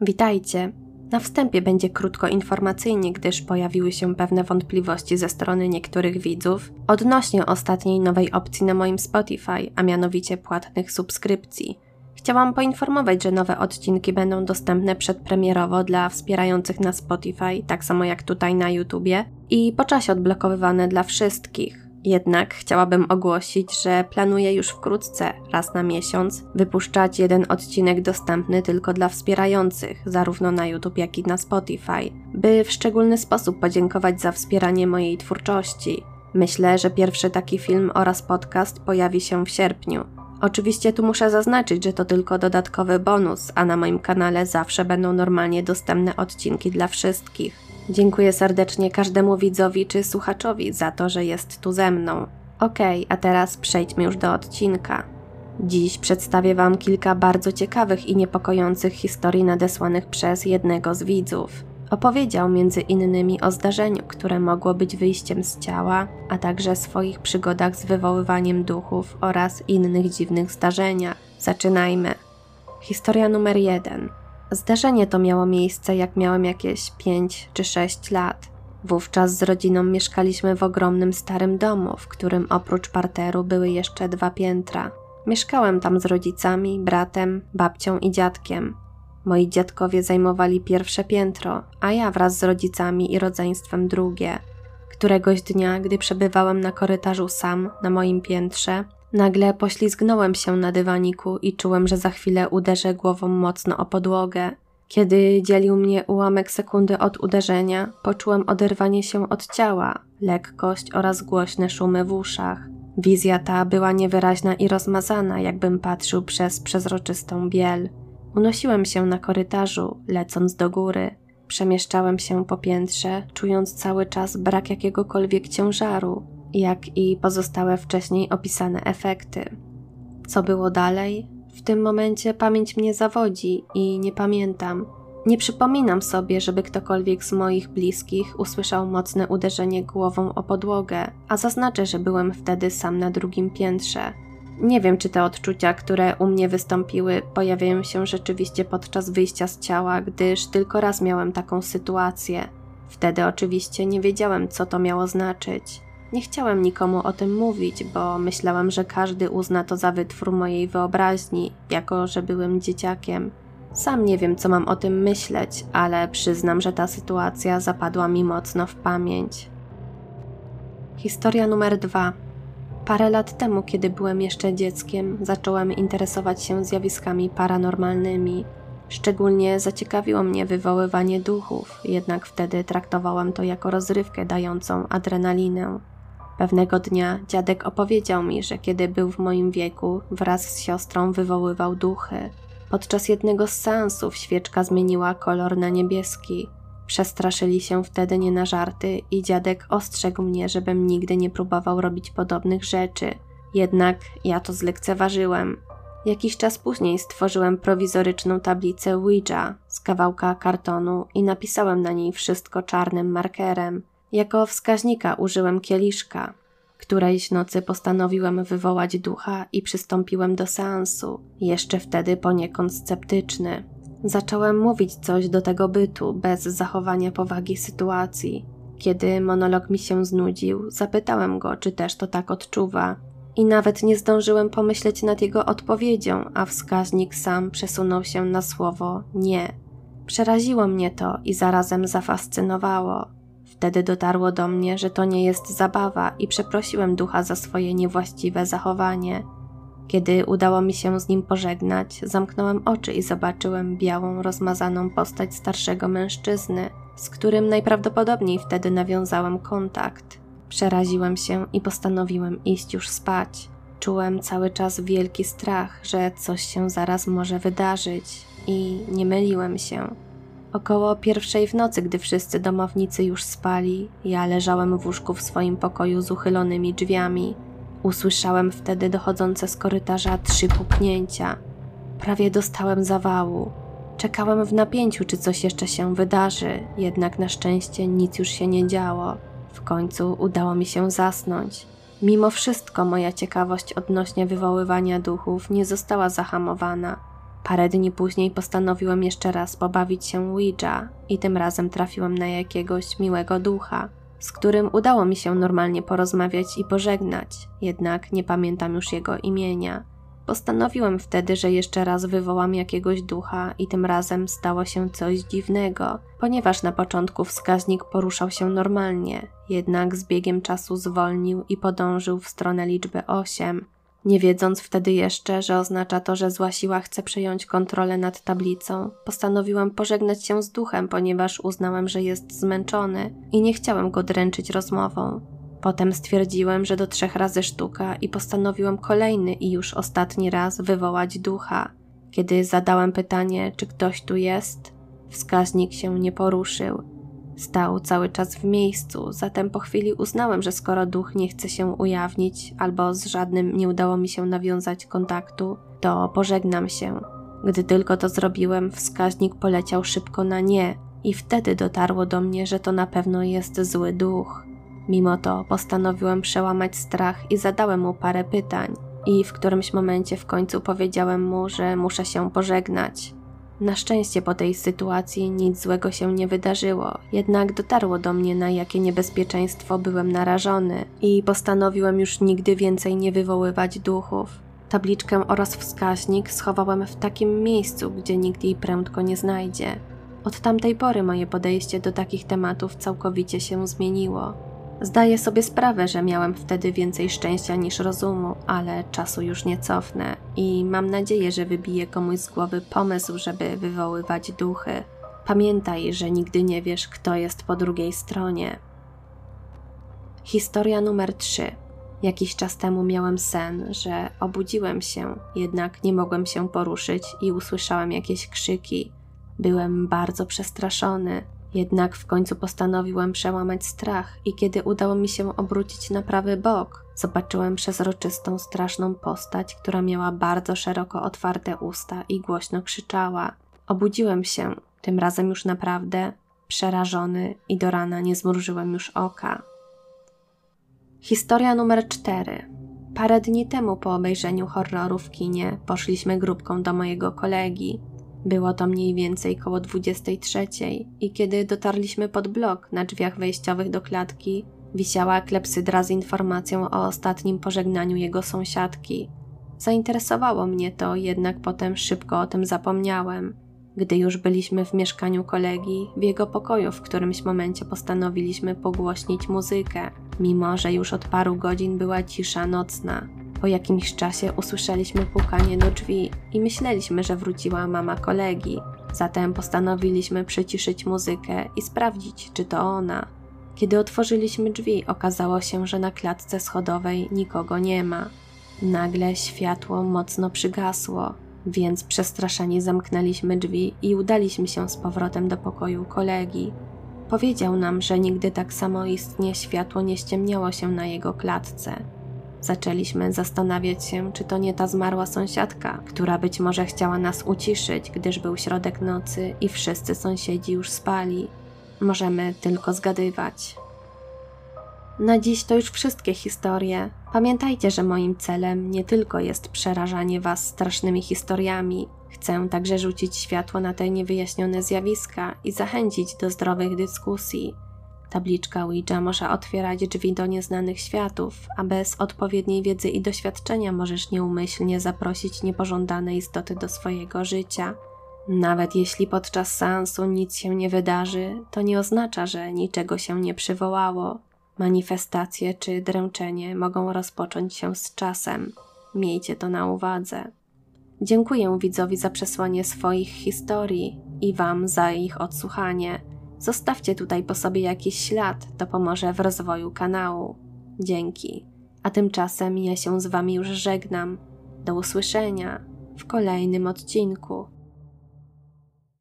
Witajcie. Na wstępie będzie krótko informacyjnie, gdyż pojawiły się pewne wątpliwości ze strony niektórych widzów odnośnie ostatniej nowej opcji na moim Spotify, a mianowicie płatnych subskrypcji. Chciałam poinformować, że nowe odcinki będą dostępne przedpremierowo dla wspierających na Spotify, tak samo jak tutaj na YouTubie, i po czasie odblokowywane dla wszystkich. Jednak chciałabym ogłosić, że planuję już wkrótce, raz na miesiąc, wypuszczać jeden odcinek dostępny tylko dla wspierających, zarówno na YouTube, jak i na Spotify, by w szczególny sposób podziękować za wspieranie mojej twórczości. Myślę, że pierwszy taki film oraz podcast pojawi się w sierpniu. Oczywiście tu muszę zaznaczyć, że to tylko dodatkowy bonus, a na moim kanale zawsze będą normalnie dostępne odcinki dla wszystkich. Dziękuję serdecznie każdemu widzowi czy słuchaczowi za to, że jest tu ze mną. Okej, okay, a teraz przejdźmy już do odcinka. Dziś przedstawię Wam kilka bardzo ciekawych i niepokojących historii nadesłanych przez jednego z widzów. Opowiedział między innymi o zdarzeniu, które mogło być wyjściem z ciała, a także swoich przygodach z wywoływaniem duchów oraz innych dziwnych zdarzeniach. Zaczynajmy. Historia numer jeden. Zdarzenie to miało miejsce, jak miałem jakieś 5 czy 6 lat. Wówczas z rodziną mieszkaliśmy w ogromnym starym domu, w którym oprócz parteru były jeszcze dwa piętra. Mieszkałem tam z rodzicami, bratem, babcią i dziadkiem. Moi dziadkowie zajmowali pierwsze piętro, a ja wraz z rodzicami i rodzeństwem drugie. Któregoś dnia, gdy przebywałem na korytarzu sam na moim piętrze, Nagle poślizgnąłem się na dywaniku i czułem, że za chwilę uderzę głową mocno o podłogę. Kiedy dzielił mnie ułamek sekundy od uderzenia, poczułem oderwanie się od ciała, lekkość oraz głośne szumy w uszach. Wizja ta była niewyraźna i rozmazana, jakbym patrzył przez przezroczystą biel. Unosiłem się na korytarzu, lecąc do góry. Przemieszczałem się po piętrze, czując cały czas brak jakiegokolwiek ciężaru, jak i pozostałe wcześniej opisane efekty. Co było dalej? W tym momencie pamięć mnie zawodzi i nie pamiętam. Nie przypominam sobie, żeby ktokolwiek z moich bliskich usłyszał mocne uderzenie głową o podłogę, a zaznaczę, że byłem wtedy sam na drugim piętrze. Nie wiem, czy te odczucia, które u mnie wystąpiły, pojawiają się rzeczywiście podczas wyjścia z ciała, gdyż tylko raz miałem taką sytuację. Wtedy oczywiście nie wiedziałem, co to miało znaczyć. Nie chciałem nikomu o tym mówić, bo myślałem, że każdy uzna to za wytwór mojej wyobraźni, jako że byłem dzieciakiem. Sam nie wiem, co mam o tym myśleć, ale przyznam, że ta sytuacja zapadła mi mocno w pamięć. Historia numer dwa. Parę lat temu, kiedy byłem jeszcze dzieckiem, zacząłem interesować się zjawiskami paranormalnymi. Szczególnie zaciekawiło mnie wywoływanie duchów, jednak wtedy traktowałem to jako rozrywkę dającą adrenalinę. Pewnego dnia dziadek opowiedział mi, że kiedy był w moim wieku, wraz z siostrą wywoływał duchy. Podczas jednego z seansów świeczka zmieniła kolor na niebieski. Przestraszyli się wtedy nie na żarty i dziadek ostrzegł mnie, żebym nigdy nie próbował robić podobnych rzeczy. Jednak ja to zlekceważyłem. Jakiś czas później stworzyłem prowizoryczną tablicę Ouija z kawałka kartonu i napisałem na niej wszystko czarnym markerem. Jako wskaźnika użyłem kieliszka. Którejś nocy postanowiłem wywołać ducha i przystąpiłem do seansu, jeszcze wtedy poniekąd sceptyczny. Zacząłem mówić coś do tego bytu bez zachowania powagi sytuacji. Kiedy monolog mi się znudził, zapytałem go, czy też to tak odczuwa. I nawet nie zdążyłem pomyśleć nad jego odpowiedzią, a wskaźnik sam przesunął się na słowo nie. Przeraziło mnie to i zarazem zafascynowało. Wtedy dotarło do mnie, że to nie jest zabawa i przeprosiłem ducha za swoje niewłaściwe zachowanie. Kiedy udało mi się z nim pożegnać, zamknąłem oczy i zobaczyłem białą, rozmazaną postać starszego mężczyzny, z którym najprawdopodobniej wtedy nawiązałem kontakt. Przeraziłem się i postanowiłem iść już spać. Czułem cały czas wielki strach, że coś się zaraz może wydarzyć i nie myliłem się. Około pierwszej w nocy, gdy wszyscy domownicy już spali, ja leżałem w łóżku w swoim pokoju z uchylonymi drzwiami. Usłyszałem wtedy dochodzące z korytarza trzy puknięcia. Prawie dostałem zawału. Czekałem w napięciu, czy coś jeszcze się wydarzy, jednak na szczęście nic już się nie działo. W końcu udało mi się zasnąć. Mimo wszystko moja ciekawość odnośnie wywoływania duchów nie została zahamowana. Parę dni później postanowiłem jeszcze raz pobawić się Ouija i tym razem trafiłem na jakiegoś miłego ducha, z którym udało mi się normalnie porozmawiać i pożegnać, jednak nie pamiętam już jego imienia. Postanowiłem wtedy, że jeszcze raz wywołam jakiegoś ducha i tym razem stało się coś dziwnego, ponieważ na początku wskaźnik poruszał się normalnie, jednak z biegiem czasu zwolnił i podążył w stronę liczby 8, nie wiedząc wtedy jeszcze, że oznacza to, że zła siła chce przejąć kontrolę nad tablicą, postanowiłem pożegnać się z duchem, ponieważ uznałem, że jest zmęczony i nie chciałem go dręczyć rozmową. Potem stwierdziłem, że do trzech razy sztuka i postanowiłem kolejny i już ostatni raz wywołać ducha. Kiedy zadałem pytanie, czy ktoś tu jest, wskaźnik się nie poruszył Stał cały czas w miejscu, zatem po chwili uznałem, że skoro duch nie chce się ujawnić albo z żadnym nie udało mi się nawiązać kontaktu, to pożegnam się. Gdy tylko to zrobiłem, wskaźnik poleciał szybko na nie i wtedy dotarło do mnie, że to na pewno jest zły duch. Mimo to postanowiłem przełamać strach i zadałem mu parę pytań, i w którymś momencie w końcu powiedziałem mu, że muszę się pożegnać. Na szczęście po tej sytuacji nic złego się nie wydarzyło, jednak dotarło do mnie, na jakie niebezpieczeństwo byłem narażony i postanowiłem już nigdy więcej nie wywoływać duchów. Tabliczkę oraz wskaźnik schowałem w takim miejscu, gdzie nikt jej prędko nie znajdzie. Od tamtej pory moje podejście do takich tematów całkowicie się zmieniło. Zdaję sobie sprawę, że miałem wtedy więcej szczęścia niż rozumu, ale czasu już nie cofnę i mam nadzieję, że wybije komuś z głowy pomysł, żeby wywoływać duchy. Pamiętaj, że nigdy nie wiesz, kto jest po drugiej stronie. Historia numer 3. Jakiś czas temu miałem sen, że obudziłem się, jednak nie mogłem się poruszyć i usłyszałem jakieś krzyki. Byłem bardzo przestraszony. Jednak w końcu postanowiłem przełamać strach i kiedy udało mi się obrócić na prawy bok, zobaczyłem przezroczystą, straszną postać, która miała bardzo szeroko otwarte usta i głośno krzyczała. Obudziłem się, tym razem już naprawdę, przerażony i do rana nie zmrużyłem już oka. Historia numer 4. Parę dni temu po obejrzeniu horroru w kinie poszliśmy grupką do mojego kolegi, było to mniej więcej koło 23 i kiedy dotarliśmy pod blok na drzwiach wejściowych do klatki, wisiała klepsydra z informacją o ostatnim pożegnaniu jego sąsiadki. Zainteresowało mnie to, jednak potem szybko o tym zapomniałem. Gdy już byliśmy w mieszkaniu kolegi, w jego pokoju w którymś momencie postanowiliśmy pogłośnić muzykę, mimo że już od paru godzin była cisza nocna. Po jakimś czasie usłyszeliśmy pukanie do drzwi i myśleliśmy, że wróciła mama kolegi. Zatem postanowiliśmy przyciszyć muzykę i sprawdzić, czy to ona. Kiedy otworzyliśmy drzwi, okazało się, że na klatce schodowej nikogo nie ma. Nagle światło mocno przygasło, więc przestraszeni zamknęliśmy drzwi i udaliśmy się z powrotem do pokoju kolegi. Powiedział nam, że nigdy tak samoistnie światło nie ściemniało się na jego klatce. Zaczęliśmy zastanawiać się, czy to nie ta zmarła sąsiadka, która być może chciała nas uciszyć, gdyż był środek nocy i wszyscy sąsiedzi już spali. Możemy tylko zgadywać. Na dziś to już wszystkie historie. Pamiętajcie, że moim celem nie tylko jest przerażanie Was strasznymi historiami. Chcę także rzucić światło na te niewyjaśnione zjawiska i zachęcić do zdrowych dyskusji. Tabliczka Ouija może otwierać drzwi do nieznanych światów, a bez odpowiedniej wiedzy i doświadczenia możesz nieumyślnie zaprosić niepożądane istoty do swojego życia. Nawet jeśli podczas seansu nic się nie wydarzy, to nie oznacza, że niczego się nie przywołało. Manifestacje czy dręczenie mogą rozpocząć się z czasem. Miejcie to na uwadze. Dziękuję widzowi za przesłanie swoich historii i Wam za ich odsłuchanie. Zostawcie tutaj po sobie jakiś ślad, to pomoże w rozwoju kanału. Dzięki. A tymczasem ja się z Wami już żegnam. Do usłyszenia w kolejnym odcinku.